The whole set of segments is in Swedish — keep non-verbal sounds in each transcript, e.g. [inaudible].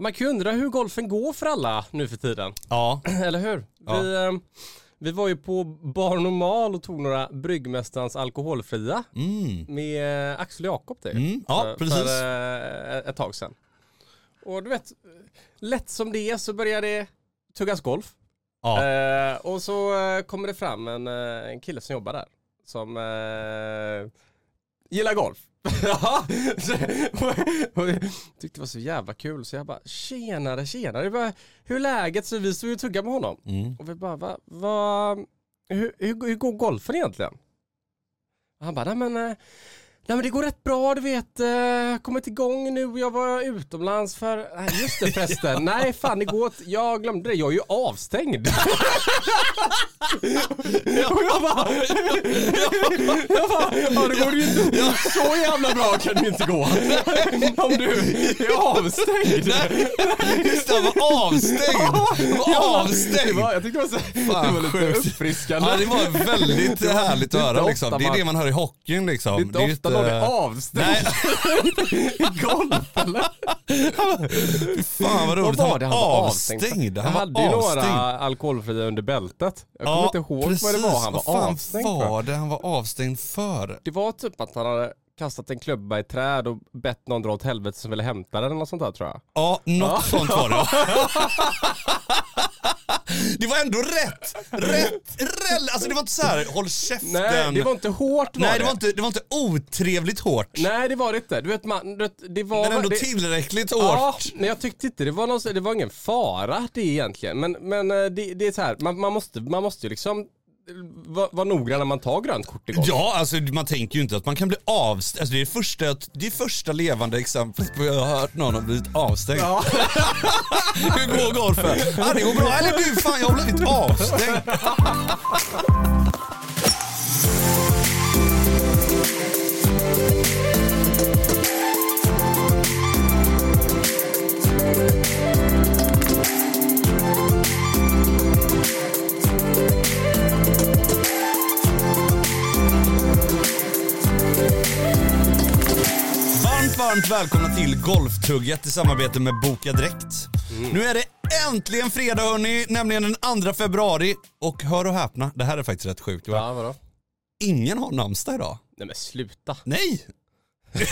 Man kan ju undra hur golfen går för alla nu för tiden. Ja. [clears throat] Eller hur? Ja. Vi, eh, vi var ju på Bar Normal och tog några Bryggmästarens alkoholfria Mm. med Axel Jakob det. Mm, ja, för, precis. För eh, ett tag sedan. Och du vet, lätt som det är så börjar det tuggas golf. Ja. Eh, och så eh, kommer det fram en, en kille som jobbar där. Som gillar golf. [laughs] Ja, tyckte det var så jävla kul så jag bara tjenare tjenare, det bara, hur är läget? Så vi stod ju och tuggade med honom. Mm. Och vi bara, va, va, hur, hur, hur går golfen egentligen? Och han bara, nej men, nej men det går rätt bra du vet, eh, kommit igång nu, jag var utomlands för, nej just det förresten, [laughs] nej fan det går åt, jag glömde det, jag är ju avstängd. [laughs] [laughs] Och jag bara, jag bara, ja det går ju inte, så jävla bra kan det inte gå. Om du är avstängd. Just det, han var avstängd! Var Det avstängd! var, jag tyckte det var, så, Fan, det var lite uppfriskande. Ja, det var väldigt härligt att höra liksom. Det är det man hör i hockeyn liksom. Det är inte ofta ju någon är avstängd i golf eller? fan vad roligt. var det han var avstängd. Han Han var hade ju några alkoholfria under bältet. Jag kommer inte ihåg vad det var han var Vad fan avstängd för. var det han var avstängd för? Det var typ att han hade kastat en klubba i ett träd och bett någon dra åt helvete som ville hämta den eller något sånt där tror jag. Ja, något sånt var det. [laughs] Det var ändå rätt, rätt, rel- alltså det var inte så här, håll käften. Nej, det var inte hårt var Nej, det. det var inte, det var inte otrevligt hårt. Nej, det var det inte. Du vet, man, du vet, det var... Men ändå det, tillräckligt hårt. Ja, men jag tyckte inte det var någon, det var ingen fara det egentligen. Men, men eh, det, det är så här, man, man, måste, man måste ju liksom vara var noggrann när man tar grönt kort i golf. Ja, alltså man tänker ju inte att man kan bli avstängd. Alltså, det, är första, det är första levande exemplet på att jag har hört någon har blivit avstängd. Ja. [laughs] Hur går golfen? Ja, det går bra. Eller du, fan jag har blivit avstängd. Varmt, välkomna till Golftugget i samarbete med Boka Direkt. Nu är det äntligen fredag hörni, nämligen den 2 februari. Och hör och häpna, det här är faktiskt rätt sjukt. Ja, vadå? Ingen har namnsdag idag. Nej men sluta. Nej! [laughs]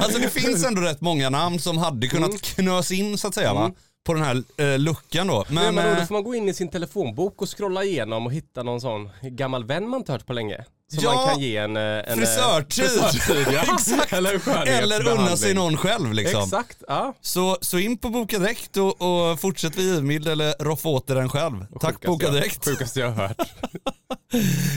alltså det finns ändå rätt många namn som hade kunnat Mm. knös in så att säga va? På den här eh, luckan då. Men, Men, men då, då eh, får man gå in i sin telefonbok och scrolla igenom och hitta någon sån gammal vän man inte hört på länge. Som Ja, man kan ge en... eh, en eh, frisörtid. frisörtid ja. [laughs] Exakt. [laughs] Eller, eller unna sig någon själv liksom. Exakt, ja. Så, så in på Boka Direkt och, och fortsätt vid givmild eller roffa åt er den själv. Tack Sjukaste Boka jag- Direkt. Sjukaste jag har hört. [laughs]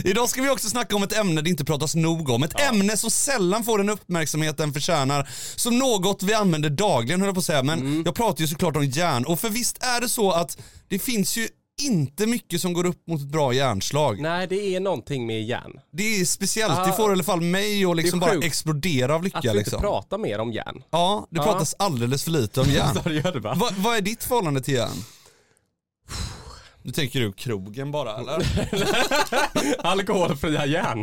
Idag ska vi också snacka om ett ämne det inte pratas nog om. Ett ämne som sällan får den uppmärksamhet den förtjänar. Som något vi använder dagligen höll jag på att säga. Men Mm. jag pratar ju såklart om järn. Och för visst är det så att det finns ju inte mycket som går upp mot ett bra järnslag. Nej, det är någonting med järn. Det är speciellt, Ja. det får i alla fall mig att liksom bara explodera av Att lycka. vi inte Liksom. pratar mer om järn. Ja, det Ja. pratas alldeles för lite om [laughs] järn. Det va? Vad är ditt förhållande till järn? Nu tänker du krogen bara eller? [laughs] Alkoholfria järn.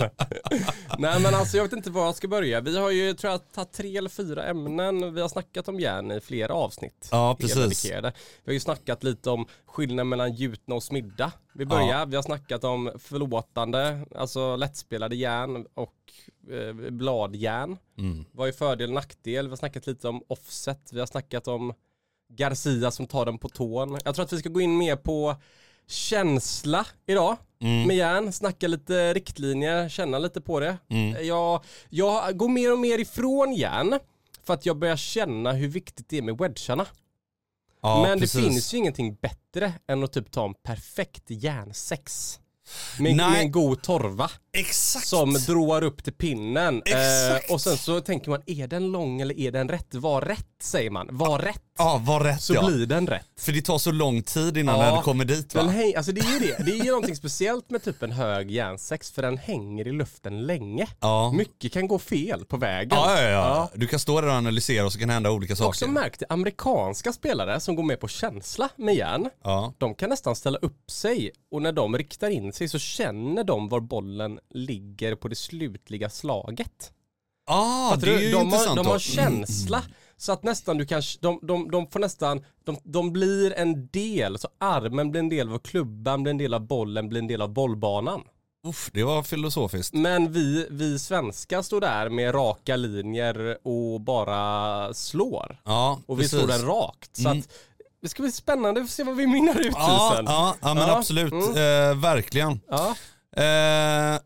Nej men alltså jag vet inte var jag ska börja. Vi har ju tror jag tagit tre eller fyra ämnen. Vi har snackat om järn i flera avsnitt. Ja, precis. Vi har ju snackat lite om skillnaden mellan gjutna och smidda. Vi börjar, Ja. vi har snackat om förlåtande, alltså lättspelade järn och eh, bladjärn. Mm. Vad är fördel och nackdel? Vi har snackat lite om offset. Vi har snackat om Garcia som tar den på tån. Jag tror att vi ska gå in mer på känsla idag Mm. med järn, snacka lite riktlinjer, känna lite på det. Mm. Jag, jag går mer och mer ifrån järn för att jag börjar känna hur viktigt det är med wedgarna. Ja, Men precis. det finns ju ingenting bättre än att typ ta en perfekt järnsex. Med, med en god torva Exakt! som drar upp till pinnen. Exakt. Eh, och sen så tänker man, är den lång eller är den rätt? Var rätt säger man. Var rätt. Ja, var rätt Så ja. blir den rätt. För det tar så lång tid innan Ja, den kommer dit va? Den häng, alltså det är ju det. Det är ju någonting speciellt med typ en hög järnsex för den hänger i luften länge. Ja. Mycket kan gå fel på vägen. Ja, ja, ja. Du kan stå där och analysera och så kan det hända olika har också saker. märkt amerikanska spelare som går med på känsla med järn, Ja. de kan nästan ställa upp sig och när de riktar in sig så känner de var bollen ligger på det slutliga slaget. Ah, det är ju de, har, intressant de då. har känsla. så att nästan du kanske, de, de, de får nästan, de, de blir en del, så armen blir en del av klubban, blir en del av bollen, blir en del av bollbanan. Uff, det var filosofiskt. Men vi, vi svenskar står där med raka linjer och bara slår. Ja, Och vi precis. står där rakt. Så Mm. att det ska bli spännande att se vad vi mynnar ut i Ja, sen. ja, ja men Ja, absolut. mm. Eh, verkligen. Ja. Eh,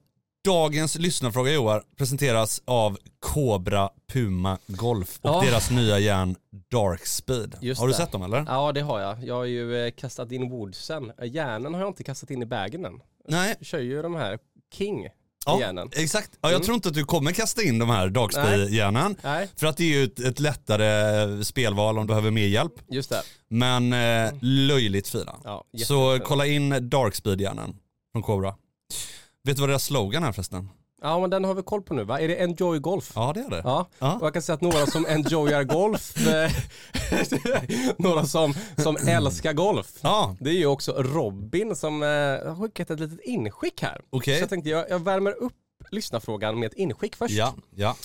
dagens lyssnarfråga Joar presenteras av Cobra Puma Golf och Ja. deras nya järn Dark Speed. Just har du det. sett dem eller? ja, det har jag. Jag har ju eh, kastat in woodsen. Eh, Järnen har jag inte kastat in i bagen än. Nej. Jag kör ju de här King Ja, järnen. exakt. Ja, jag Mm. tror inte att du kommer kasta in de här Dark Speed-järnen. Nej, För att det är ju ett, ett lättare spelval om du behöver mer hjälp. just det. Men eh, löjligt fina. Ja, Så kolla in Dark Speed-järnen från Cobra. Vet du vad deras slogan är förresten? Ja, men den har vi koll på nu va? Är det Enjoy Golf? Ja det är det. Ja, Ja. och jag kan säga att några som enjoyar golf, eh, [laughs] några som, som älskar golf. Ja, Det är ju också Robin som eh, har skickat ett litet inskick här. Okej. Så jag tänkte jag, jag värmer upp lyssnarfrågan med ett inskick först. ja, ja.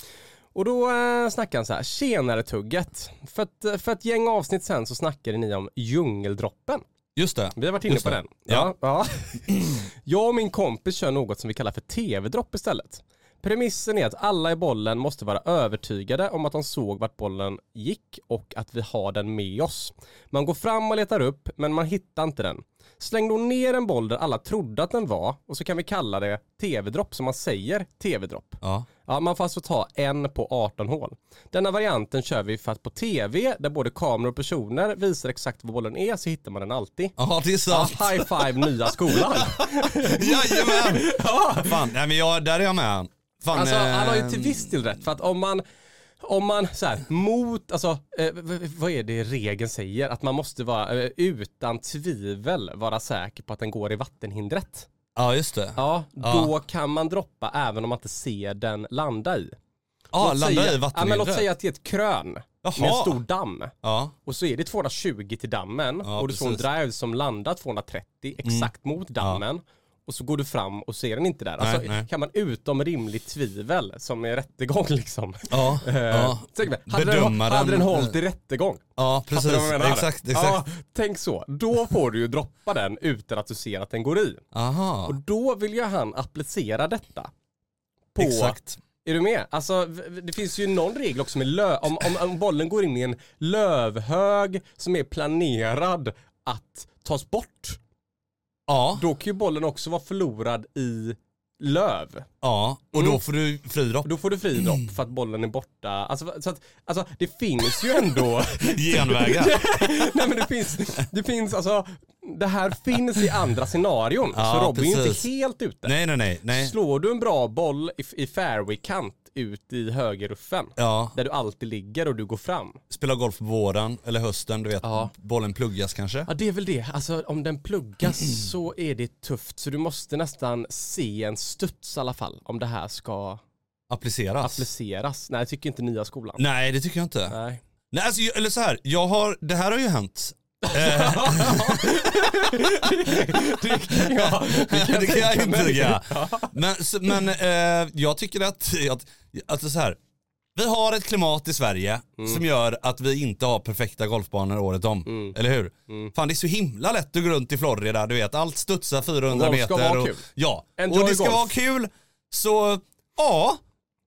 Och då eh, snackar han så här, tjenare tugget. För, att, för ett gäng avsnitt sen så snackade ni om djungeldroppen. Just det. Vi har varit inne Just på det. den. Ja. Ja, ja. [clears throat] Jag och min kompis kör något som vi kallar för tv-dropp istället. Premissen är att alla i bollen måste vara övertygade om att de såg vart bollen gick och att vi har den med oss. Man går fram och letar upp, men man hittar inte den. Släng då ner en boll där alla trodde att den var och så kan vi kalla det tv-dropp som man säger tv-dropp. Ja. Ja, man får alltså ta en på 18 hål. Denna varianten kör vi för att på tv, där både kameror och personer visar exakt var bollen är, så hittar man den alltid. ja, det är Ja, sant. high five nya skolan. [laughs] Jajamän! ja. Fan, nej men jag, där är jag med. Fan, Alltså han har ju eh, till viss del rätt för att om man om man så här, mot, alltså eh, vad är det regeln säger? Att man måste vara eh, utan tvivel vara säker på att den går i vattenhindret. Ja just det. Ja, Ja. då kan man droppa även om man inte ser den landa i. Ja, Låt landa säga, i Ja, men låt vattenhindret. säga att det är ett krön med en Jaha. stor damm. Ja, Och så är det 220 till dammen Ja, och du får en. Mm. drive som landar 230 exakt mot dammen. Och så går du fram och ser den inte där. Alltså, Nej, nej. Kan man utom rimligt tvivel, som är rättegång [laughs] liksom. ja, Eh, ja. tänk hade, den, hade den hållit i rättegång? ja precis. Exakt, exakt. Ja, tänk så. Då får du ju droppa den utan att du ser att den går i. Aha, Och då vill ju han applicera detta. På, exakt. är du med? Alltså det finns ju någon regel också med lö, om, om, om bollen går in i en lövhög som är planerad att tas bort. Ja, Då kan ju bollen också vara förlorad i löv. ja. Och Mm. då får du fridropp. Då får du fri dropp för att bollen är borta. Alltså, så att, alltså det finns ju ändå [laughs] Genvägar. [laughs] Nej men det finns, det finns alltså, det här finns i andra scenarion. [laughs] Ja, så Robin är inte helt ute. nej, nej, nej. nej. Slår du en bra boll i, i fairway-kant ut i högerruffen, Ja, där du alltid ligger och du går fram. spela golf på våren eller hösten, du vet. Ja. Bollen pluggas kanske. Ja det är väl det, alltså om den pluggas Mm. [clears throat] så är det tufft. Så du måste nästan se en studs i alla fall, om det här ska Appliceras. appliceras. Nej jag tycker inte nya skolan. nej, det tycker jag inte. Nej. Nej, alltså, eller så här, jag har, det här har ju hänt. Ja, det kan jag tänka mig. intyga. Men, men eh, jag tycker att, att, alltså så här, vi har ett klimat i Sverige som gör att vi inte har perfekta golfbanor året om. Mm. Eller hur? Mm. Fan det är så himla lätt att gå runt i Florida, du vet allt studsar 400 Golf meter. ska vara och, kul. Ja, Enjoy och det ska golf. vara kul. Så ja,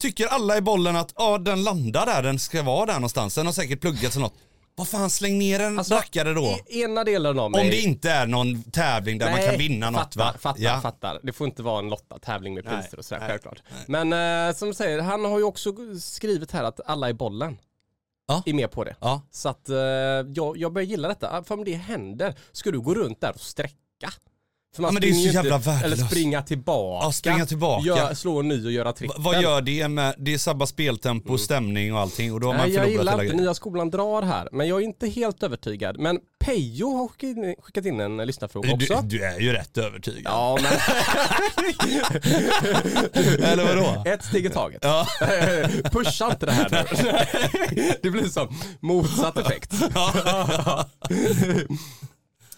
tycker alla i bollen att ja, den landar där, den ska vara där någonstans. Den har säkert pluggats eller något. Vad fan, släng ner en Alltså, rackare då. Ena delen av mig... Om det inte är någon tävling där man kan vinna något fattar, va? Fattar, ja. fattar. Det får inte vara en lottad tävling med Nej, priser och sådär, nej, självklart. Men eh, som du säger, han har ju också skrivit här att alla i bollen Ja. är med på det. Ja. Så att eh, jag, jag börjar gilla detta. För om det händer, ska du gå runt där och sträcka? För man Ja, men det är så jävla Eller värdelöst. springa tillbaka. Ja, springa tillbaka. Gör, slå en ny och göra trippel. Vad gör det med, det är sabba speltempo, stämning och allting och då har man Nej, jag förlorat gillar hela inte grejen. nya skolan drar här, men jag är inte helt övertygad. Men Pejo har skickat in, skickat in en lyssnarfråga också. Du, du är ju rätt övertygad. Ja, men [laughs] Eller vadå? ett steg i taget. Ja. [laughs] Pusha inte det här nu. [laughs] det blir som motsatt effekt.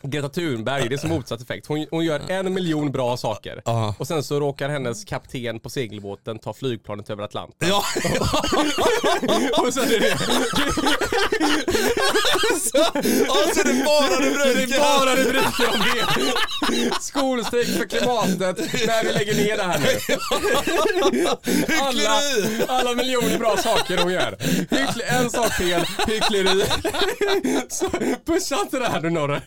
Greta Thunberg, det är som motsatt effekt. Hon, hon gör en miljon bra saker. Ja. Och sen så råkar hennes kapten på segelbåten ta flygplanet över Atlanten. Ja, [laughs] Och sen är det, så, [laughs] och så är det bara det rubriker. är bara rubriker om det. Skolstrejk för klimatet när vi lägger ner det här nu. Alla, alla miljoner bra saker hon gör. Hyckle, en sak fel, hyckleri. Så pusha inte det här nu Norre.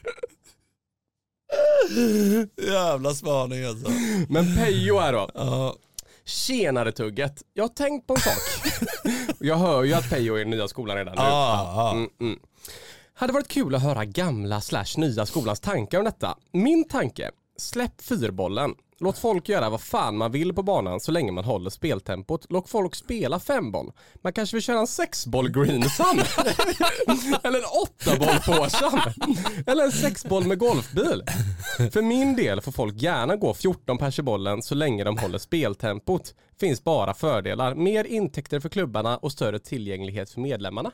Jävla spaning alltså. Men Pejo här då. Ja. Tjenare Tugget. Jag har tänkt på en sak. [laughs] Jag hör ju att Pejo är i nya skolan redan nu. Ja, ja. Mm, mm. Hade varit kul att höra gamla slash nya skolans tankar om detta. Min tanke, släpp fyrbollen. Låt folk göra vad fan man vill på banan så länge man håller speltempot. Låt folk spela femboll. Man kanske vill köra en sexboll greensam. [laughs] Eller en åttaboll Forsam. Eller en sexboll med golfbil. För min del får folk gärna gå 14 pers i bollen så länge de håller speltempot. Finns bara fördelar. Mer intäkter för klubbarna och större tillgänglighet för medlemmarna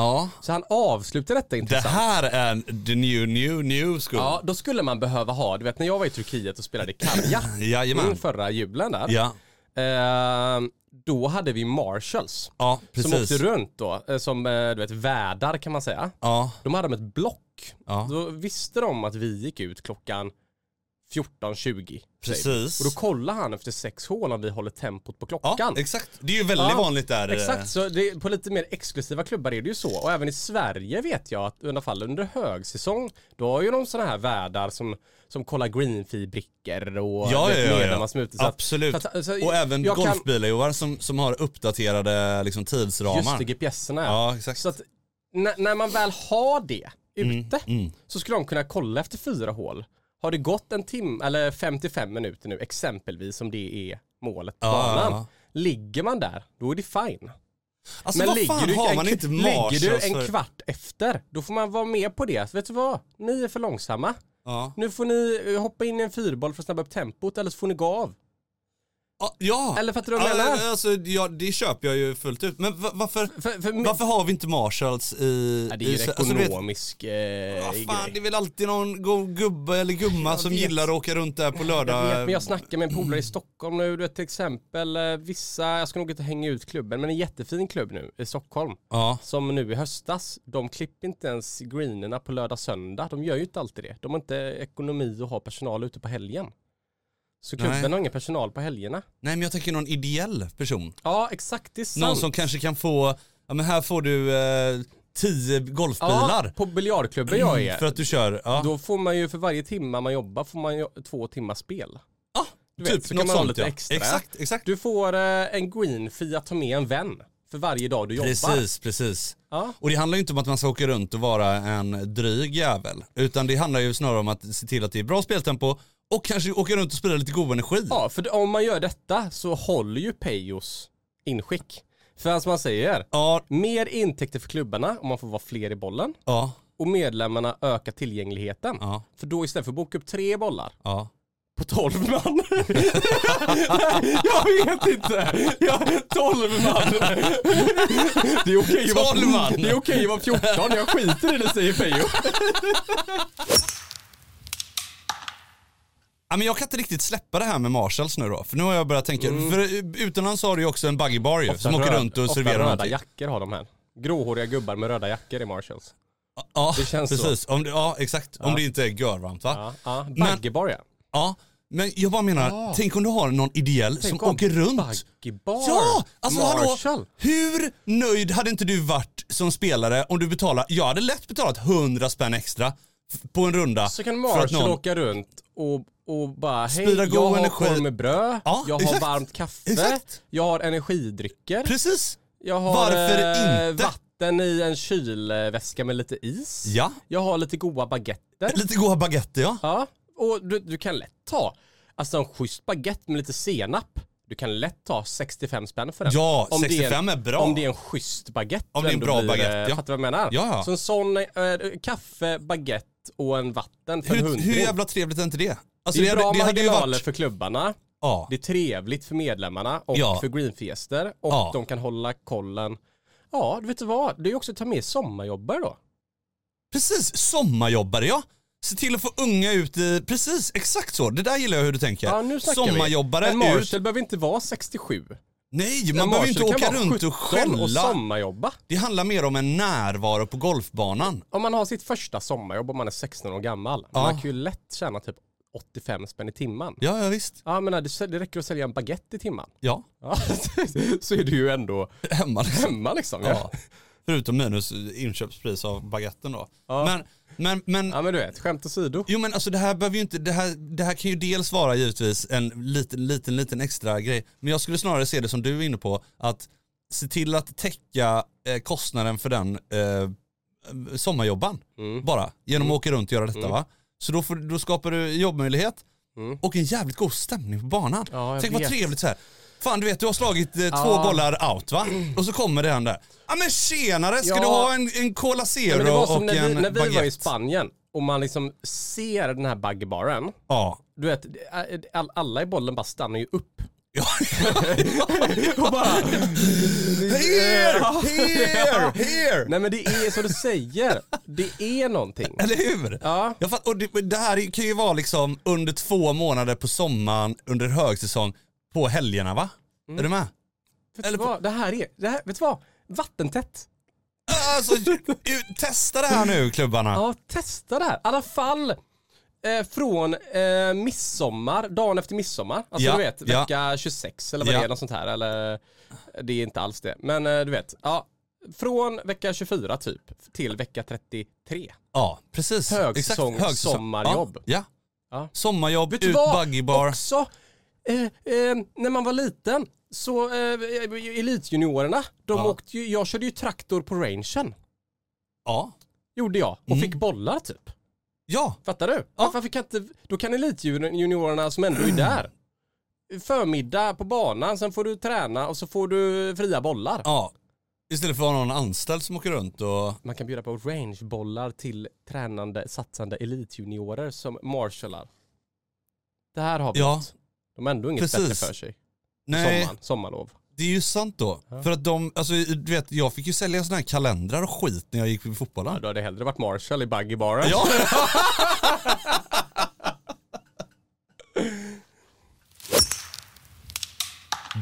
ja. Så han avslutar detta Det intressant. här är the new, new, new school. Ja, då skulle man behöva ha, du vet när jag var i Turkiet och spelade Karja, [laughs] Jajamän. förra julen där. Ja, Eh, då hade vi Marshalls. ja Som åkte runt då, eh, som eh, du vet värdar kan man säga. Ja, De hade ett block. Ja. Då visste de att vi gick ut klockan 14.20. precis. Och då kollar han efter sex hål om vi håller tempot på klockan. Ja, exakt. Det är ju väldigt Ja, vanligt där. eh, Exakt, så det, på lite mer exklusiva klubbar är det ju så. Och även i Sverige vet jag att i alla fall under högsäsong, då har ju de sådana här värdar som, som kollar greenfee-brickor och Ja, vet, ja, ja, ja. som är ute. Så Absolut. att- så och även jag kan- golfbilar som, som har uppdaterade liksom, tidsramar. Just det, GPSerna Ja, exakt. Så att när, när man väl har det ute mm. så skulle de kunna kolla efter fyra hål. Har det gått en timme eller 55 minuter nu exempelvis som det är målet på Ja, banan. ja. Ligger man där, då är det fine. Alltså Men ligger fan du, en, ligger du en för? kvart efter, då får man vara med på det. Vet du vad? Ni är för långsamma. Ja. Nu får ni eh, hoppa in i en fyrboll för att snabba upp tempot eller så får ni gå av. Ja, Eller fattar du vad jag Ja, menar? Alltså, ja, det köper jag ju fullt ut. Men va- varför, För, för, varför har vi inte Marshalls i... ja, det är ju en alltså, ekonomisk eh, vad fan, grej. det är väl alltid någon go- gubbe eller gumma som vet. gillar att åka runt där på Jag lördag. vet, men jag snackar med en polare i Stockholm nu, du vet till exempel eh, vissa, jag ska nog inte hänga ut klubben, men en jättefin klubb nu i Stockholm. Ja. Som nu i höstas, de klipper inte ens greenerna på lördag söndag. De gör ju inte alltid det. De har inte ekonomi att ha personal ute på helgen. Så klubben Nej. har ingen personal på helgerna. Nej men jag tänker någon ideell person. Ja, exakt. Det är sant. Någon som kanske kan få, ja men här får du eh, tio golfbilar. Ja, på biljardklubben jag är, För att du kör, ja. då får man ju för varje timme man jobbar får man ju två timmar spel. ja Du vet, typ så kan något man ha sånt lite ja. extra. Exakt, exakt. Du får eh, en green fee att ta med en vän för varje dag du jobbar. Precis, precis. Ja. Och det handlar ju inte om att man ska åka runt och vara en dryg jävel. Utan det handlar ju snarare om att se till att det är bra speltempo och kanske åka runt och sprida lite god energi. ja, för om man gör detta så håller ju Peyos inskick. För som man säger, Ja, mer intäkter för klubbarna om man får vara fler i bollen. ja, Och medlemmarna ökar tillgängligheten. ja, För då istället för att boka upp tre bollar ja. på 12 man. [laughs] jag vet inte. Ja, 12 man. [laughs] Det är okej att vara- 12 man. Det är okej att vara 14. Jag skiter i det säger Pejo. [laughs] Ja, men jag kan inte riktigt släppa det här med Marshalls nu då. För nu har jag börjat tänka, för utomlands har du ju också en buggy bar ju, som åker runt och serverar röda någonting. jackor har de här. Gråhåriga gubbar med röda jackor i Marshalls. Ja, Det känns så. precis. Om det, ja, exakt. Om det inte är görvarmt va? Ja, ja. Men- Buggybar ja. Ja. Men jag bara menar, Ja. tänk om du har någon ideell som Tänk om åker runt. Buggybar. Ja! Alltså Marshall. hallå! Hur nöjd hade inte du varit som spelare om du betalar, jag hade lätt betalat 100 spänn extra på en runda. Så kan Marshall någon- åka runt och, och bara hej, Sprida jag har energi. korv med bröd, Ja, jag har exakt. varmt kaffe, Exakt. jag har energidrycker, Precis! jag har Varför eh, inte? vatten i en kylväska med lite is, Ja. jag har lite goda baguetter. Lite goda baguetter ja. Ja, och du, du kan lätt ta, alltså en schysst baguette med lite senap. Du kan lätt ta 65 spänn för den. Ja, Om det 65 är bra. Om det är en schysst baguette. Om det är en bra blir, baguette, eh, ja. Fattar du vad jag menar? Ja, ja. Så en sån eh, kaffe, baguette och en vatten för en hundring. hur jävla trevligt är inte det? Alltså det är bra det ju marginaler varit... för klubbarna. Ja. Det är trevligt för medlemmarna och Ja. för greenfiester. Och Ja. de kan hålla kollen. Ja, du vet vad? Det är också att ta med sommarjobbare då. Precis, sommarjobbare ja. Se till att få unga ut i, precis exakt så, det där gillar jag hur du tänker. Ja, nu snackar vi. Sommarjobbare En ut. Marshall behöver inte vara 67. Nej, man behöver inte åka runt och 17 och skälla. sommarjobba. Det handlar mer om en närvaro på golfbanan. Om man har sitt första sommarjobb och man är 16 år gammal. Ja. Man kan ju lätt tjäna typ 85 spänn i timmen. Ja, ja visst. Ja men det, det räcker att sälja en baguette i timmen. Ja, Ja, [laughs] så är du ju ändå hemma liksom. hemma liksom. Ja. Ja. Förutom minus inköpspris av baguetten då. Ja. Men, men, men, ja men du vet, skämt åsido. jo men alltså det här behöver ju inte, det här, det här kan ju dels vara givetvis en liten, liten, liten extra grej. Men jag skulle snarare se det som du är inne på, att se till att täcka eh, kostnaden för den eh, sommarjobban. Mm. Bara, genom att åka runt och göra detta Mm. va. Så då, får, då skapar du jobbmöjlighet Mm. och en jävligt god stämning på banan. Ja, Tänk vad vet. trevligt så här. Fan du vet du har slagit eh, två Ja. bollar out va? Och så kommer det han där. Ja men tjenare, ska Ja. du ha en, en Cola Zero men det var och när en vi, när vi baguette? var i Spanien och man liksom ser den här buggbaren. Ja. Du vet, all, alla i bollen bara stannar ju upp. ja. [laughs] Och bara, here, here, here! Nej men det är som du säger, det är någonting. Eller hur? Ja, Jag fatt, och det, det här kan ju vara liksom under två månader på sommaren under högsäsong på helgerna va? Mm. Är du med? vet Eller vad? Det här är, det här, vet du vad? Vattentätt. Alltså, testa det här nu klubbarna. Ja, testa det här. I alla fall eh, från eh, midsommar, dagen efter midsommar. Alltså Ja, du vet, ja. vecka 26 eller vad Ja. det är, något sånt här. Eller, det är inte alls det. Men eh, du vet, ja. Från vecka 24 typ till vecka 33. Ja, precis. Högsäsong, Exakt, sommarjobb. Ja, ja. Ja. Sommarjobb, Vet ut vad? buggy bar. Också, eh, eh, när man var liten, så eh, elitjuniorerna, de Ja. åkte ju, jag körde ju traktor på rangen. Ja. Gjorde jag. Och Mm. fick bollar typ. Ja. Fattar du? Ja. Varför kan inte, då kan elitjuniorerna som ändå är där, [clears throat] förmiddag på banan, sen får du träna och så får du fria bollar. ja. Istället för att ha någon anställd som åker runt och... Man kan bjuda på rangebollar till tränande, satsande elitjuniorer som marshallar. Det här har vi Ja. något. De har ändå inget Precis. bättre för sig. Nej, Sommaren, sommarlov. det är ju sant då. Ja. För att de, alltså du vet, jag fick ju sälja sådana här kalendrar och skit när jag gick på Ja, fotbollen. du hade hellre varit marshall i buggybaren. Ja. [laughs]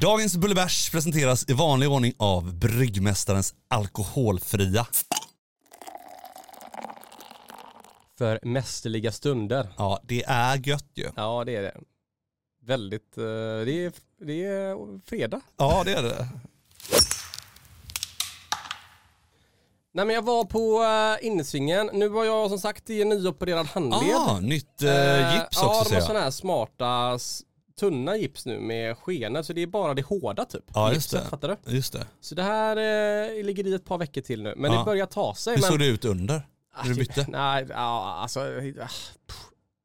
Dagens Bullebärs presenteras i vanlig ordning av Bryggmästarens alkoholfria. För mästerliga stunder. Ja, det är gött ju. Ja, det är det. Väldigt, eh, det är, det är fredag. Ja, det är det. Nej men jag var på uh, innesvingen. Nu var jag som sagt i en nyopererad handled. Ah, nytt eh, gips också Ja, de har sådana här smarta tunna gips nu med skenor så det är bara det hårda typ. Ja, just Gipset, det. Fattar du? Just det. Så det här eh, ligger i ett par veckor till nu. Men Ja. det börjar ta sig. Hur men... såg det ut under? Ah, När du det- bytte? Nej, ja, alltså. ah,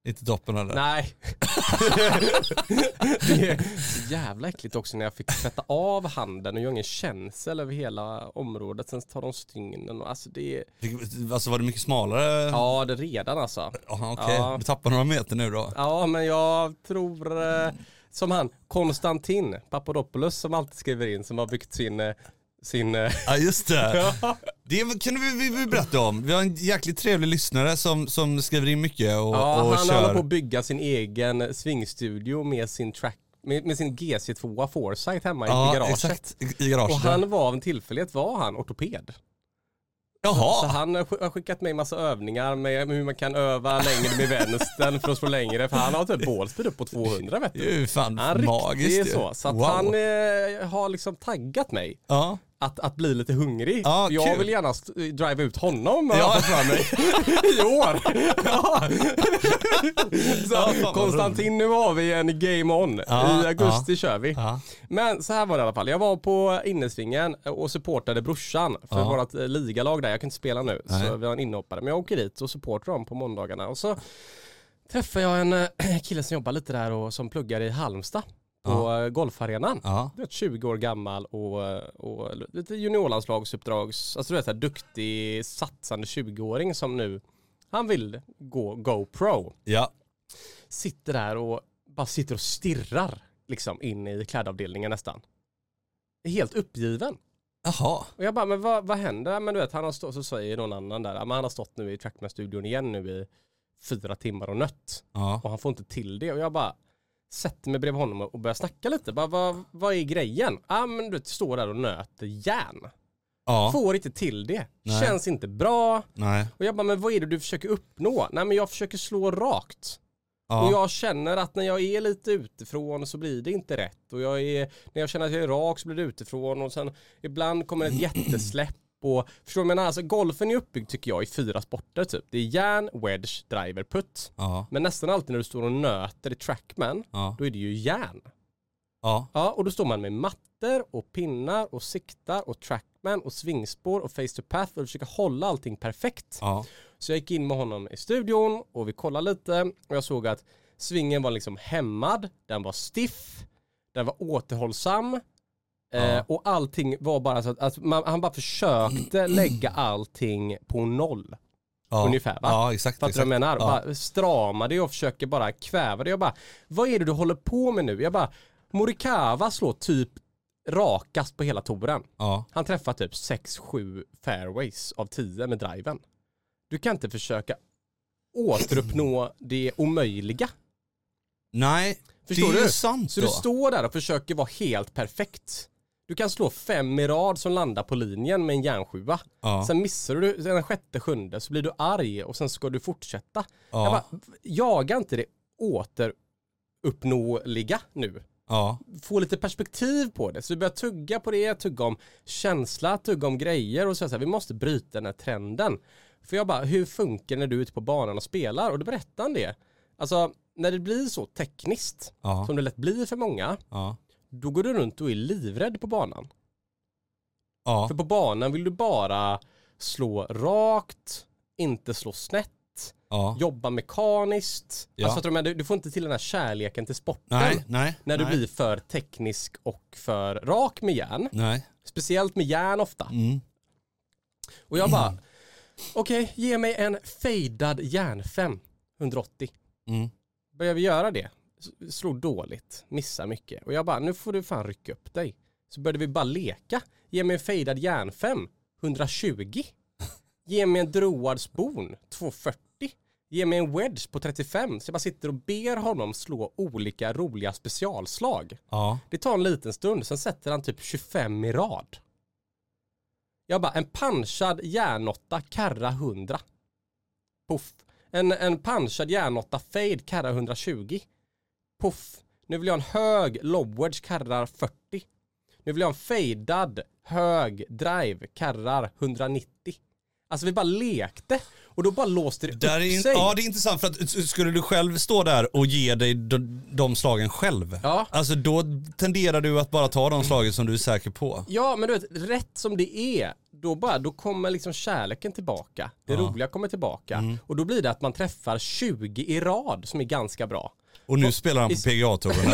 Inte toppen eller? Nej. [laughs] det är jävla äckligt också när jag fick tvätta av handen och göra ingen känsel över hela området. Sen tar de stygnen och alltså det är, Alltså var det mycket smalare? ja det redan alltså. Aha, Okej, Ja. du tappar några meter nu då. Ja men jag tror, eh, som han, Konstantin Papadopoulos som alltid skriver in som har byggt sin, eh, sin eh, Ja just det. [laughs] ja. Det kan vi, vi, vi berätta om. Vi har en jäkligt trevlig lyssnare som, som skriver in mycket och, Ja, och han kör. håller på att bygga sin egen swingstudio med sin track, med, med sin GC2 Foresight hemma i ja, garaget. exakt. I, i garaget. Och han var av en tillfällighet var han ortoped. Så Jaha. han har sk- har skickat mig massa övningar med hur man kan öva längre med vänstern för att slå längre. För han har typ ballspeed upp på 200 vet Det du. är ju fan Han magiskt ju. så. Så att wow. han eh, har liksom taggat mig Ja. Att, att bli lite hungrig. Ja, jag kul. vill gärna driva ut honom har Ja. jag fått för mig. I [laughs] år. Ja. [laughs] Så, Ja, Konstantin, nu har vi en game on. I augusti kör vi. Men så här var det i alla fall. Jag var på innesvingen och supportade brorsan för Ja. vårt eh, ligalag där. Jag kan inte spela nu Nej. så vi har en inhoppare. Men jag åker dit och supportar dem på måndagarna. Och så träffar jag en eh, [clears throat] kille som jobbar lite där och som pluggar i Halmstad på Ja. golfarenan. Ja. Du vet 20 år gammal och, och lite juniorlandslagsuppdrags, alltså du vet så här duktig satsande 20-åring som nu, han vill gå GoPro. Ja. Sitter där och bara sitter och stirrar liksom in i klädavdelningen nästan. Är helt uppgiven. Jaha. Och jag bara, men vad, vad händer? Men du vet, han har stått, så säger någon annan där, "Ja, men han har stått nu i Trackman-studion igen nu i fyra timmar och nött. Ja. Och han får inte till det. Och jag bara sätter mig bredvid honom och börjar snacka lite. Bara, vad, vad är grejen? Ja ah, men du står där och nöter järn. Ja. Får inte till det. Nej. Känns inte bra. Nej. Och jag bara, men vad är det du försöker uppnå? Nej men jag försöker slå rakt. Ja. Och jag känner att när jag är lite utifrån så blir det inte rätt. Och jag är, när jag känner att jag är rak så blir det utifrån. Och sen ibland kommer ett [clears throat] jättesläpp. Och, förstår du menar? Alltså golfen är uppbyggd tycker jag i fyra sporter typ. Det är järn, wedge, driver, putt. Ja. Men nästan alltid när du står och nöter i trackman, Ja. då är det ju järn. Ja. Ja, och då står man med mattor och pinnar och siktar och trackman och svingspår och face to path och försöker hålla allting perfekt. Ja. Så jag gick in med honom i studion och vi kollade lite och jag såg att svingen var liksom hämmad, den var stiff, den var återhållsam eh, och allting var bara så att, att man, han bara försökte [clears throat] lägga allting på noll. Ja. Ungefär, va? Ja, exakt. Fattar du vad jag menar? Ja. Bara det och försöker bara kväva det. Jag bara, vad är det du håller på med nu? Jag bara, Morikawa slår typ rakast på hela touren. Ja. Han träffar typ 6-7 fairways av 10 med driven. Du kan inte försöka återuppnå det omöjliga. Nej, Förstår det är du? sant Så då. du står där och försöker vara helt perfekt. Du kan slå fem i rad som landar på linjen med en järnsjua. Ja. Sen missar du den sjätte, sjunde så blir du arg och sen ska du fortsätta. Ja. Jag bara, jaga inte det återuppnåeliga nu. Ja. Få lite perspektiv på det. Så du börjar tugga på det, tugga om känsla, tugga om grejer och säga så här, vi måste bryta den här trenden. För jag bara, hur funkar det när du är ute på banan och spelar? Och då berättar han det. Alltså, när det blir så tekniskt, Ja. som det lätt blir för många, Ja. Då går du runt och är livrädd på banan. Ja. För på banan vill du bara slå rakt, inte slå snett, Ja. jobba mekaniskt. Ja. Alltså, fattar du, du, får inte till den här kärleken till sporten. Nej, nej. När du nej. blir för teknisk och för rak med järn. Nej. Speciellt med järn ofta. Mm. Och jag bara, okej, ge mig en fejdad järnfem, 180. Mm. Börjar vi göra det? S- Slog dåligt, missar mycket. Och jag bara, nu får du fan rycka upp dig. Så började vi bara leka. Ge mig en fejdad järnfem, 120. Ge mig en droad spon, 240. Ge mig en wedge på 35. Så jag bara sitter och ber honom slå olika roliga specialslag. Ja. Det tar en liten stund, sen sätter han typ 25 i rad. Jag bara, en punchad järnåtta, karra 100. Puff. En, en punchad järnåtta, fade, karra 120. Puff. Nu vill jag ha en hög lobwedge, karrar 40. Nu vill jag ha en fejdad, hög drive, karrar 190. Alltså vi bara lekte och då bara låste det Där upp in, sig. ja det är intressant för att skulle du själv stå där och ge dig de, de slagen själv, Ja. alltså då tenderar du att bara ta de [clears throat] slagen som du är säker på. Ja, men du vet, rätt som det är, då, bara, då kommer liksom kärleken tillbaka. Det Ja. roliga kommer tillbaka. Och då blir det att man träffar 20 i rad som är ganska bra. Och nu spelar han på PGA-touren? [laughs]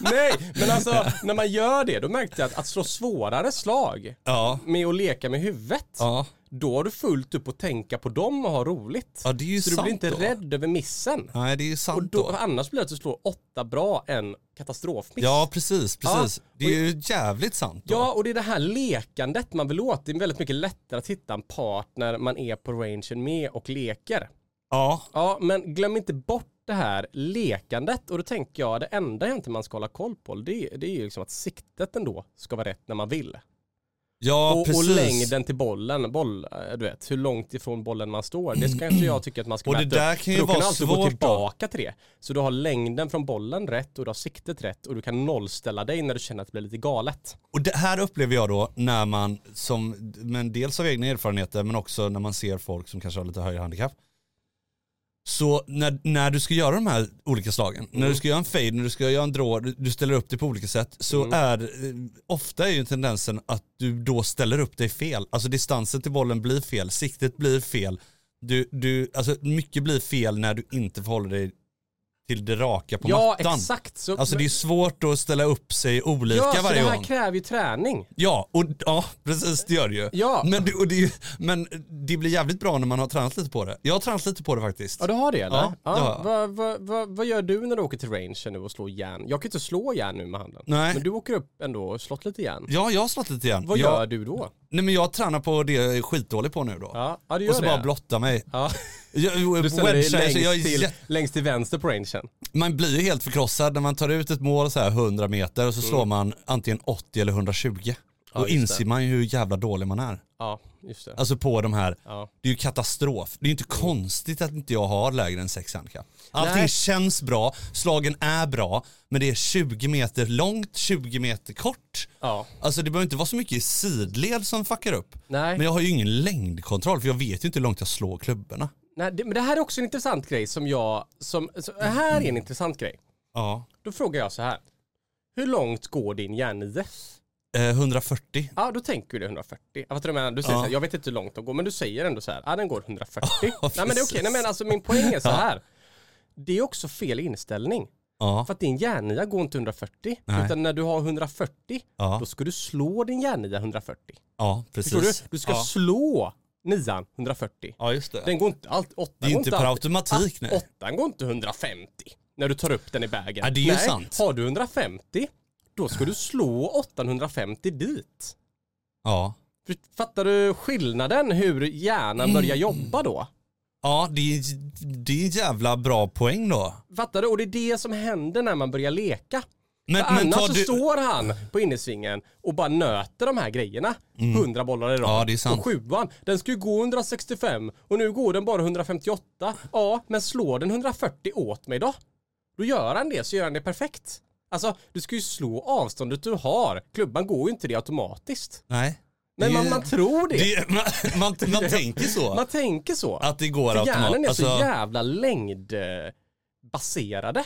Nej, men alltså när man gör det, då märkte jag att, att slå svårare slag Ja. med att leka med huvudet, Ja. då har du fullt upp att tänka på dem och ha roligt. Ja det är ju Så du sant blir inte då. rädd över missen. Nej det är ju Och sant då, då. annars blir det att du slår åtta bra en katastrofmiss. Ja precis, precis. Ja, Det är ju jävligt sant då. Ja, och det är det här lekandet man vill åt. Det är väldigt mycket lättare att hitta en partner man är på rangen med och leker. Ja. Ja, men glöm inte bort det här lekandet och då tänker jag det enda egentligen man ska hålla koll på det, det är ju liksom att siktet ändå ska vara rätt när man vill. Ja och, och precis. längden till bollen, boll, eh, du vet hur långt ifrån bollen man står. Det ska inte jag tycka att man ska Och det mäta där upp. kan ju För då kan alltid gå svårt då. tillbaka till det. Så du har längden från bollen rätt och du har siktet rätt och du kan nollställa dig när du känner att det blir lite galet. Och det här upplever jag då när man, som, men dels av egna erfarenheter men också när man ser folk som kanske har lite högre handikapp. Så när, när du ska göra de här olika slagen, när du ska göra en fade, när du ska göra en draw, du, du ställer upp det på olika sätt, så är eh, ofta är ju tendensen att du då ställer upp dig fel. Alltså distansen till bollen blir fel, siktet blir fel. Du, du, alltså mycket blir fel när du inte förhåller dig till det raka på Ja, mattan. exakt. Så, Alltså det är svårt att ställa upp sig olika ja, varje det här gång. kräver ju träning. Ja, och, ja, precis det gör det ju. Ja. Men, det, det, ju- men det blir jävligt bra när man har tränat lite på det. Jag har tränat lite på det faktiskt. Ja, du har det eller? Ja, det har jag. Vad, vad, vad, vad gör du när du åker till range nu och slår järn? Jag kan inte slå järn nu med handen. Nej. Men du åker upp ändå och slått lite järn. Ja, jag har slått lite igen. Vad jag, gör du då? Nej men jag tränar på det jag är skitdålig på nu då. Ja, ja du gör och så det. bara blotta mig. ja. [laughs] Jag, Du ställer dig wedgar, så längst, jag, till, längst till vänster på rangen. man blir ju helt förkrossad när man tar ut ett mål så här 100 meter och så slår man antingen 80 eller 120. Mm. Ja, Då just inser det. man ju hur jävla dålig man är. Ja, just det. Alltså på de här, Ja. det är ju katastrof. Det är ju inte konstigt att inte jag har lägre än 6 handikapp. Allting Nej. känns bra, slagen är bra, men det är 20 meter långt, 20 meter kort. ja. Alltså det behöver inte vara så mycket i sidled som fuckar upp. Nej. Men jag har ju ingen längdkontroll för jag vet ju inte hur långt jag slår klubborna. Nej, det, men det här är också en intressant grej som jag, som, så, här är en intressant grej. Ja. Då frågar jag så här. Hur långt går din järnide? Eh, 140. Ja, då tänker du 140. Jag du menar. Du säger Ja. så här, jag vet inte hur långt de går, men du säger ändå så här, ja den går 140. [laughs] Ja, Nej men det är okej, precis. nej men alltså min poäng är så här. Det är också fel inställning. Ja. För att din järnia går inte 140. Nej. Utan när du har 140, Ja. då ska du slå din järnia 140. Ja, precis. Förstår du? Du ska ja. slå nian 140. ja, just det. Den går inte allt, åttan Det är går inte per alltid- automatik, nej. Åttan går inte 150 när du tar upp den i vägen. Ja, det är ju nej, sant. Har du 150, då ska du slå 850 dit. Ja. För- Fattar du skillnaden hur hjärnan börjar jobba då? Ja, det är, det är en jävla bra poäng då. Fattar du? Och det är det som händer när man börjar leka. Men, För men annars så du... står han på innersvingen och bara nöter de här grejerna. 100 bollar i rad. Mm. Ja, det är sant. Och sjuan, den ska ju gå 165 och nu går den bara 158. Ja, men slår den 140 åt mig då? Då gör han det, så gör han det perfekt. Alltså, du ska ju slå avståndet du har. Klubban går ju inte det automatiskt. Nej. Men man, man tror det. det man, man, man [laughs] tänker så. Man tänker så. att det går För hjärnan är automatiskt. så Alltså, jävla längdbaserade.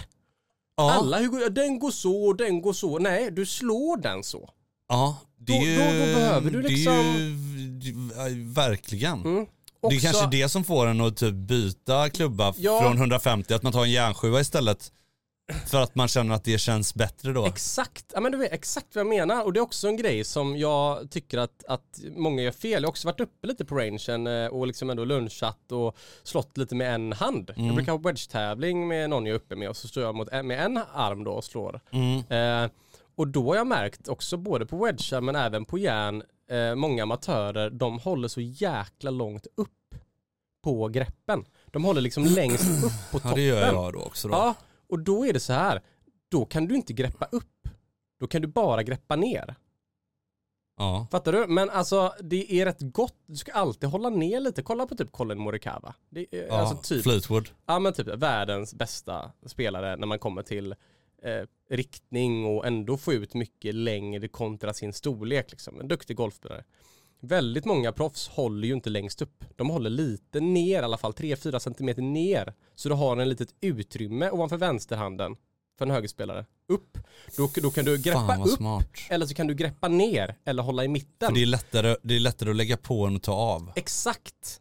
Ja, Alla, hur, går- den går så, den går så. Nej, du slår den så. ja, det är Då- ju... då- då behöver du Det är liksom- ju, ja, verkligen. Mm. Det Också- är kanske det som får en att typ byta klubba Ja. från 150, att man tar en järnsjua istället. För att man känner att det känns bättre då. Exakt, ja men du vet exakt vad jag menar och det är också en grej som jag tycker att, att många gör fel. Jag har också varit uppe lite på rangen eh, och liksom ändå lunchat och slått lite med en hand. Mm. Jag brukar ha wedge-tävling med någon jag är uppe med och så står jag mot, med en arm då och slår. Mm. Eh, och då har jag märkt också både på wedgar men även på järn, eh, många amatörer, de håller så jäkla långt upp på greppen. De håller liksom längst upp på toppen. Ja det gör jag då också då. Ja, och då är det så här. Då kan du inte greppa upp. Då kan du bara greppa ner. Ja. Fattar du? Men alltså det är rätt gott. Du ska alltid hålla ner lite. Kolla på typ Colin Morikawa. Det är, Ja, alltså typ, Fleetwood. ja, men typ världens bästa spelare när man kommer till eh, riktning och ändå få ut mycket längre kontra sin storlek. Liksom. En duktig golfspelare. Väldigt många proffs håller ju inte längst upp. De håller lite ner, i alla fall 3-4 centimeter ner. Så du har en litet utrymme ovanför vänsterhanden för en högerspelare. Upp. Då, då kan du greppa upp, smart. eller så kan du greppa ner, eller hålla i mitten. För det är, lättare, det är lättare att lägga på än att ta av. Exakt.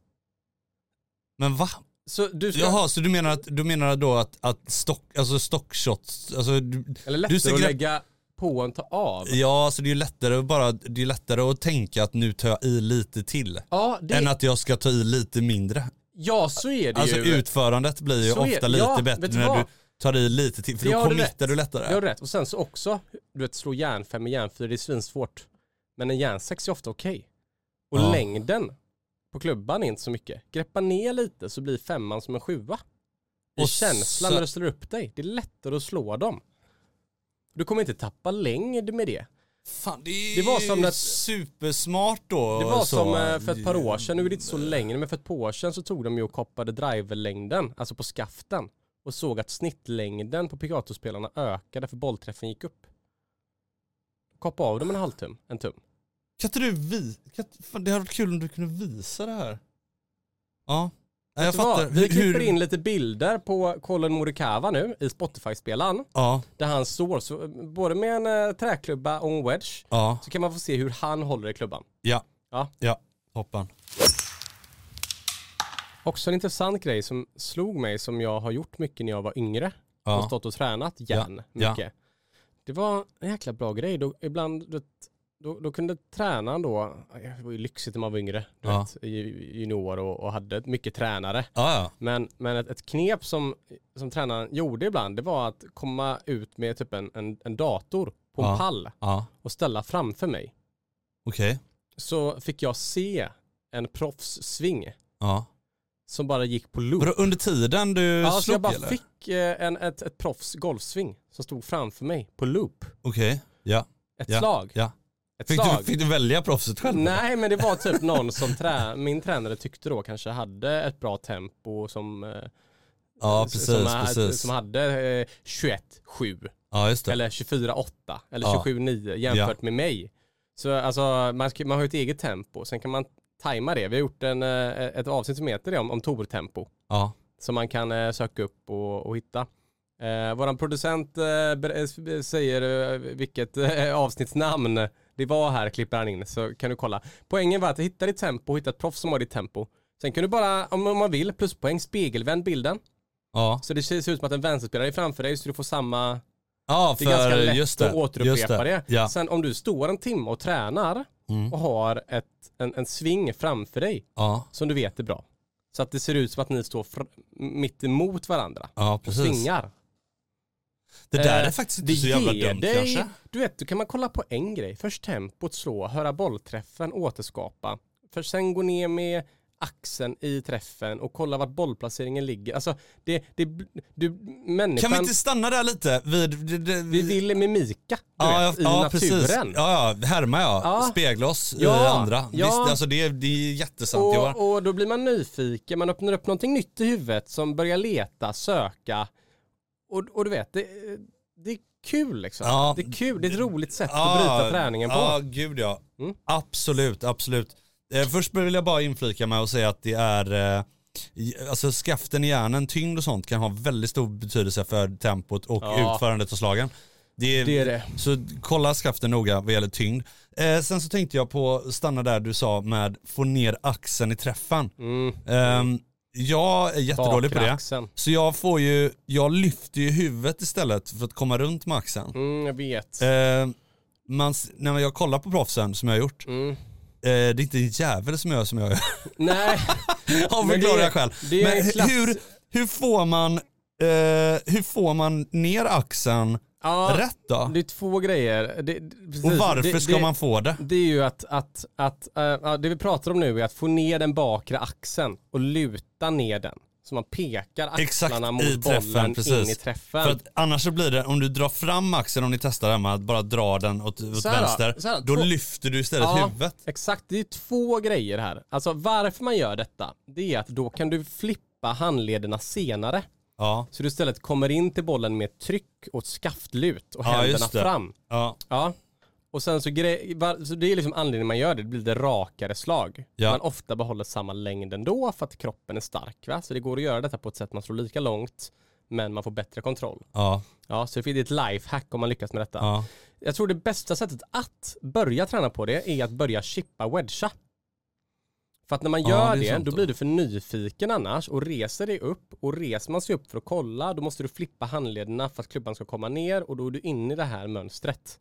Men va? Så du ska, Jaha, så du menar, att, du menar då att, att stock, alltså stockshots, alltså du, eller du lättare ska att lägga på än ta av. Ja, så det är lättare att bara, det är lättare att tänka att nu tar jag i lite till. Ja, det, Än att jag ska ta i lite mindre. ja så är det Alltså ju. utförandet blir ju Så är- ofta lite ja, bättre du när vad? du tar i lite till, för Det då committar du lättare. Det har du rätt. Och sen så också, du vet slå järnfem med järnfyra, det är svinsvårt. Men en järnsex är ofta okej. Och Ja. längden på klubban är inte så mycket. Greppa ner lite så blir femman som en sjua. I Och känslan så- när du ställer upp dig. Det är lättare att slå dem. Du kommer inte tappa längd med det. Fan, det är Det var som att- supersmart då. Det var så. som eh, för ett par år sedan, nu är det inte så länge, men för ett par år sedan så tog de ju och koppade driverlängden, alltså på skaften. Och såg att snittlängden på Picato-spelarna ökade för bollträffen gick upp. Koppa av dem en halvtum, en tum. Kan inte du vi... Kan, fan, det hade varit kul om du kunde visa det här. Ja. Nej, jag fattar. Vi Hur, klipper in lite bilder på Colin Morikawa nu i Spotify-spelaren. Ja, Där han står, så, både med en eh, träklubba och en wedge, ja, så kan man få se hur han håller i klubban. ja. Ja. Ja, hoppan. Också en intressant grej som slog mig som jag har gjort mycket när jag var yngre. Ja. och stått och tränat järn Ja. mycket. Det var en jäkla bra grej. Då, ibland, då, då, kunde tränaren då, det var ju lyxigt när man var yngre, Ja. vet, i- junior och, och hade mycket tränare. Ja, ja. Men, men ett, ett knep som, som tränaren gjorde ibland, det var att komma ut med typ en, en, en dator på en pall och ställa framför mig. okej. Så fick jag se en proffssving Ja. som bara gick på loop. Vadå, under tiden du Ja, så slog jag bara eller? fick eh, en, ett, ett proffs golfsving som stod framför mig på loop. Okej, ja. Ett Ja, slag. ja. Ett Fick slag. du, fick du välja proffset själv? Nej men det var typ någon som trä min tränare tyckte då kanske hade ett bra tempo som, eh, Ja, som, precis, ha- precis. som hade eh, 21-7 Ja, just det. eller 24-8 eller Ja. 27-9 jämfört med mig. Så alltså man, man har ju ett eget tempo, sen kan man tajma det. Vi har gjort en, eh, ett avsnitt som heter det om, om tortempo. Ja. som man kan eh, söka upp och, och hitta. Eh, våran producent eh, eh, säger eh, vilket eh, avsnittsnamn det var här, klipper han in, så kan du kolla. Poängen var att hitta ditt tempo, hitta ett proffs som har ditt tempo. Sen kan du bara, om man vill, pluspoäng, spegelvänd bilden. Ja, Så det ser ut som att en vänsterspelare är framför dig så du får samma, ja det är ganska för lätt just det. att återupprepa det. Ja. Sen om du står en timme och tränar Mm. och har ett, en, en sving framför dig Ja, som du vet är bra. Så att det ser ut som att ni står fr- mitt emot varandra ja och svingar. Det där Eh, är faktiskt inte det så jävla dumt dig, kanske. Du vet, då kan man kolla på en grej. Först tempot, slå, höra bollträffen, återskapa. För sen gå ner med axeln i träffen och kolla vart bollplaceringen ligger. Alltså, det, det, du, människan, Kan vi inte stanna där lite? Vid, det, det, vi vill mimika, du ja, vet, i ja, naturen. Precis. Ja, ja, härma ja. Ja. Spegla oss i Ja, andra. ja. Visst, alltså det, det är jättesant Johan. Och, och då blir man nyfiken, man öppnar upp någonting nytt i huvudet som börjar leta, söka. Och, och du vet, det, det är kul liksom. Ja. Det är kul, det är ett roligt sätt Ja, att bryta träningen på. Ja, gud ja. Mm. Absolut, absolut. Eh, först vill jag bara inflika med att säga att det är, eh, alltså skaften i hjärnan, tyngd och sånt kan ha väldigt stor betydelse för tempot och Ja. utförandet av slagen. Det är, Det är det. Så kolla skaften noga vad gäller tyngd. Eh, sen så tänkte jag på, stanna där du sa med få ner axeln i träffen. Mm. Ehm, jag är jättedålig på det. axeln. Så jag får ju, jag lyfter ju huvudet istället för att komma runt med axeln. Mm, jag vet. Eh, man, s- när jag kollar på proffsen som jag har gjort, Mm. eh, det är inte en jävel som gör som jag gör. [laughs] Nej, [laughs] Ja, Men förklarar det- är en Men klass- hur, hur får man, eh, hur får man ner axeln ja, rätt då? det är två grejer. Det, det, precis. Och varför det, ska det, man få det? Det är ju att, att, att äh, det vi pratar om nu är att få ner den bakre axeln och luta ner den. Så man pekar axlarna Exakt, mot i träffen, bollen precis. in i träffen. För att annars så blir det, om du drar fram axeln, om ni testar hemma, att bara dra den åt, åt här vänster, här, då två- lyfter du istället Ja. huvudet. Exakt, det är två grejer här. Alltså varför man gör detta, det är att då kan du flippa handlederna senare. Ja, Så du istället kommer in till bollen med tryck och skaftlut och Ja, händerna fram. ja, Ja. Och sen så, gre- så det är liksom anledningen man gör det, det blir det rakare slag. Ja. Man ofta behåller samma längd ändå för att kroppen är stark. Va? Så det går att göra detta på ett sätt man slår lika långt men man får bättre kontroll. ja, Ja, så det är ett lifehack om man lyckas med detta. ja. Jag tror det bästa sättet att börja träna på det är att börja chippa wedga. För att när man Ja, gör det det, sant då blir du för nyfiken annars och reser dig upp och reser man sig upp för att kolla då måste du flippa handlederna för att klubban ska komma ner och då är du inne i det här mönstret.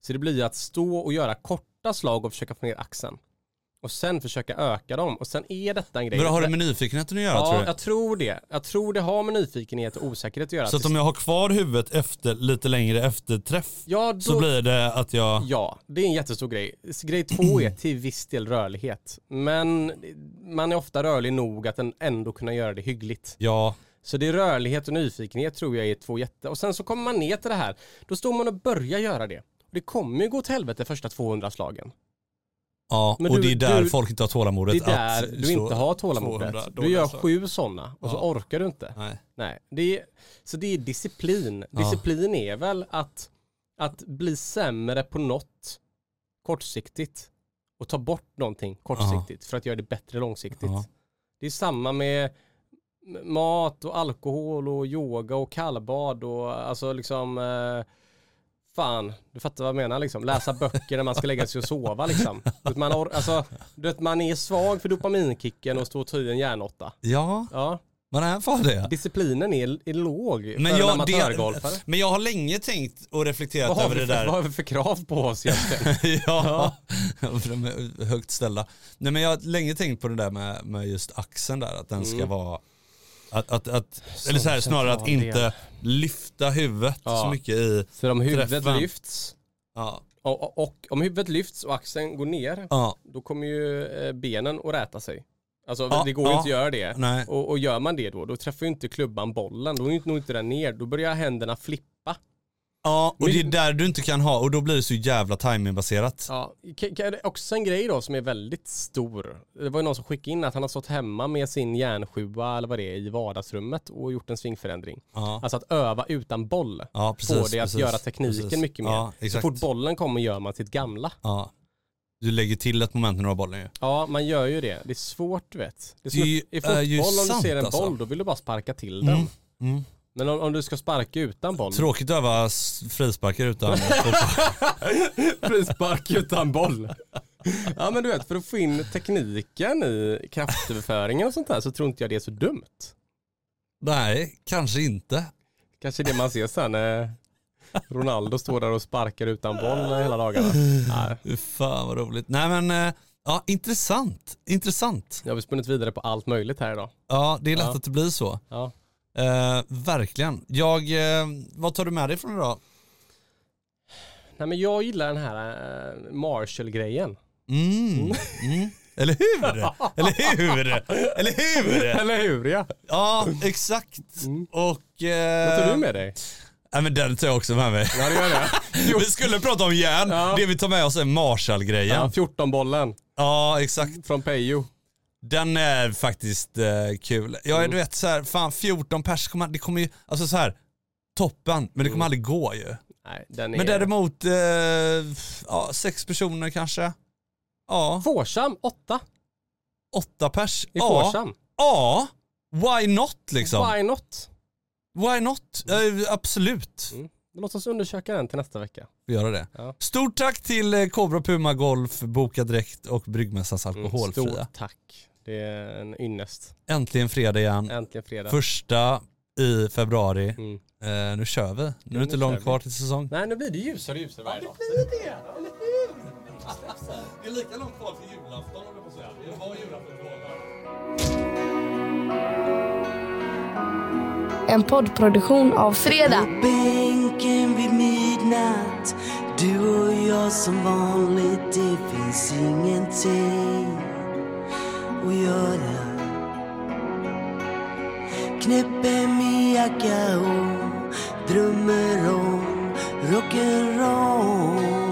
Så det blir att stå och göra korta slag och försöka få ner axeln. Och sen försöka öka dem och sen är detta en grej. Men har det med nyfikenheten att göra Ja, tror du? jag tror det. Jag tror det har med nyfikenhet och osäkerhet att göra. Så att om jag har kvar huvudet efter, lite längre efter träff, ja, då... så blir det att jag... Ja, det är en jättestor grej. Grej två är [clears throat] till viss del rörlighet. Men man är ofta rörlig nog att ändå kunna göra det hyggligt. Ja, Så det är rörlighet och nyfikenhet tror jag är två jätte... Och sen så kommer man ner till det här. Då står man och börjar göra det. Det kommer ju gå till helvete första 200 slagen. Ja. Men och du- det är där du- folk inte har tålamodet Det är där att du inte har tålamodet. 200 Du gör sju sådana och så Ja. orkar du inte. Nej. Nej, det är, så det är disciplin. Ja. Disciplin är väl att, att bli sämre på något kortsiktigt och ta bort någonting kortsiktigt för att göra det bättre långsiktigt. Ja. Det är samma med mat och alkohol och yoga och kallbad och alltså liksom eh, Fan, du fattar vad jag menar liksom. Läsa böcker när man ska lägga sig och sova liksom. Man, or- alltså, du vet, man är svag för dopaminkicken och står och tar i en järnåtta. Ja, Ja, Man är för det. Disciplinen är, är låg för Men en jag, amatörgolfare. det, men jag har länge tänkt och reflekterat över det för, där. vad har vi för krav på oss egentligen? [laughs] ja, för är högt ställda. Nej men jag har länge tänkt på det där med, med just axeln där, att den ska Mm. vara att, att, att, eller så här, snarare att inte lyfta huvudet Ja. så mycket i, För om huvudet Träffen. lyfts ja, och, och, och om huvudet lyfts och axeln går ner ja, då kommer ju eh, benen att räta sig. Alltså Ja, det går ju ja. inte att göra det. Och, och gör man det då, då träffar ju inte klubban bollen. Då är ju nog inte den ner. Då börjar händerna flippa. Ja och det är där du inte kan ha och då blir det så jävla timingbaserat. Ja, är också en grej då som är väldigt stor. Det var ju någon som skickade in att han har stått hemma med sin järnsjua eller vad det är i vardagsrummet och gjort en svingförändring. Ja, Alltså att öva utan boll. ja precis. Få det att precis, göra tekniken precis. mycket mer. Ja, Så fort bollen kommer gör man sitt gamla. Ja. Du lägger till ett moment när du har bollen ju. Ja, man gör ju det. Det är svårt du vet. Det är Det i är ju fotboll, om du ser en alltså. boll, då vill du bara sparka till den. Mm. Mm. Men om, om du ska sparka utan boll, Tråkigt att öva frisparkar utan [laughs] frispark utan boll. Ja men du vet, för att få in tekniken i kraftöverföringen och sånt där så tror inte jag det är så dumt. Nej, kanske inte. Kanske det man ser sen när Ronaldo står där och sparkar utan boll hela dagarna. Nej, Fan vad roligt. Nej men, eh, ja intressant. Intressant. nu har spunnit vidare på allt möjligt här idag. Ja, det är lätt Ja. att det blir så. Ja. Eh, verkligen. Jag, eh, vad tar du med dig från idag? Nej men jag gillar den här eh, Marshall-grejen. Mm. Mm. Eller hur? [laughs] Eller hur? Eller hur? Eller hur ja? Ja, exakt. Mm. Och... Eh, Vad tar du med dig? Nej men den tar jag också med mig. Ja det gör det. [laughs] Vi skulle prata om järn. Ja. Det vi tar med oss är Marshall-grejen. Ja, 14-bollen Ja, exakt. från Pejo. Den är faktiskt eh, kul. Jag är Mm. du vet så här, fan 14 pers, kommer, det kommer ju, alltså så här toppen, men det kommer Mm. aldrig gå ju. Nej, den är... Men däremot, eh, ja, sex personer kanske. Ja, Fårsam, 8 åtta pers. i Ja, Fårsam. ja, why not liksom? Why not? Why not? Eh, absolut, Mm. Låt oss undersöka den till nästa vecka. vi gör det. Ja. Stort tack till eh, Cobra Puma Golf, Boka Direkt och Bryggmästarens Mm, alkoholfria. Stort tack. Det är en ynnest. Äntligen fredag igen. Äntligen fredag. Första i februari. Mm. Eh, nu kör vi. Nu är nu det inte långt kvar till säsong. Nej, nu blir det ljusare och ljusare varje dag. Det är lika långt kvar till julafton om jag får säga. Det var julafton en poddproduktion av Fredag. Bänken vid midnatt Du och jag som vanligt Det finns ingenting att göra Knäpper min jacka och drömmer om rock'n'roll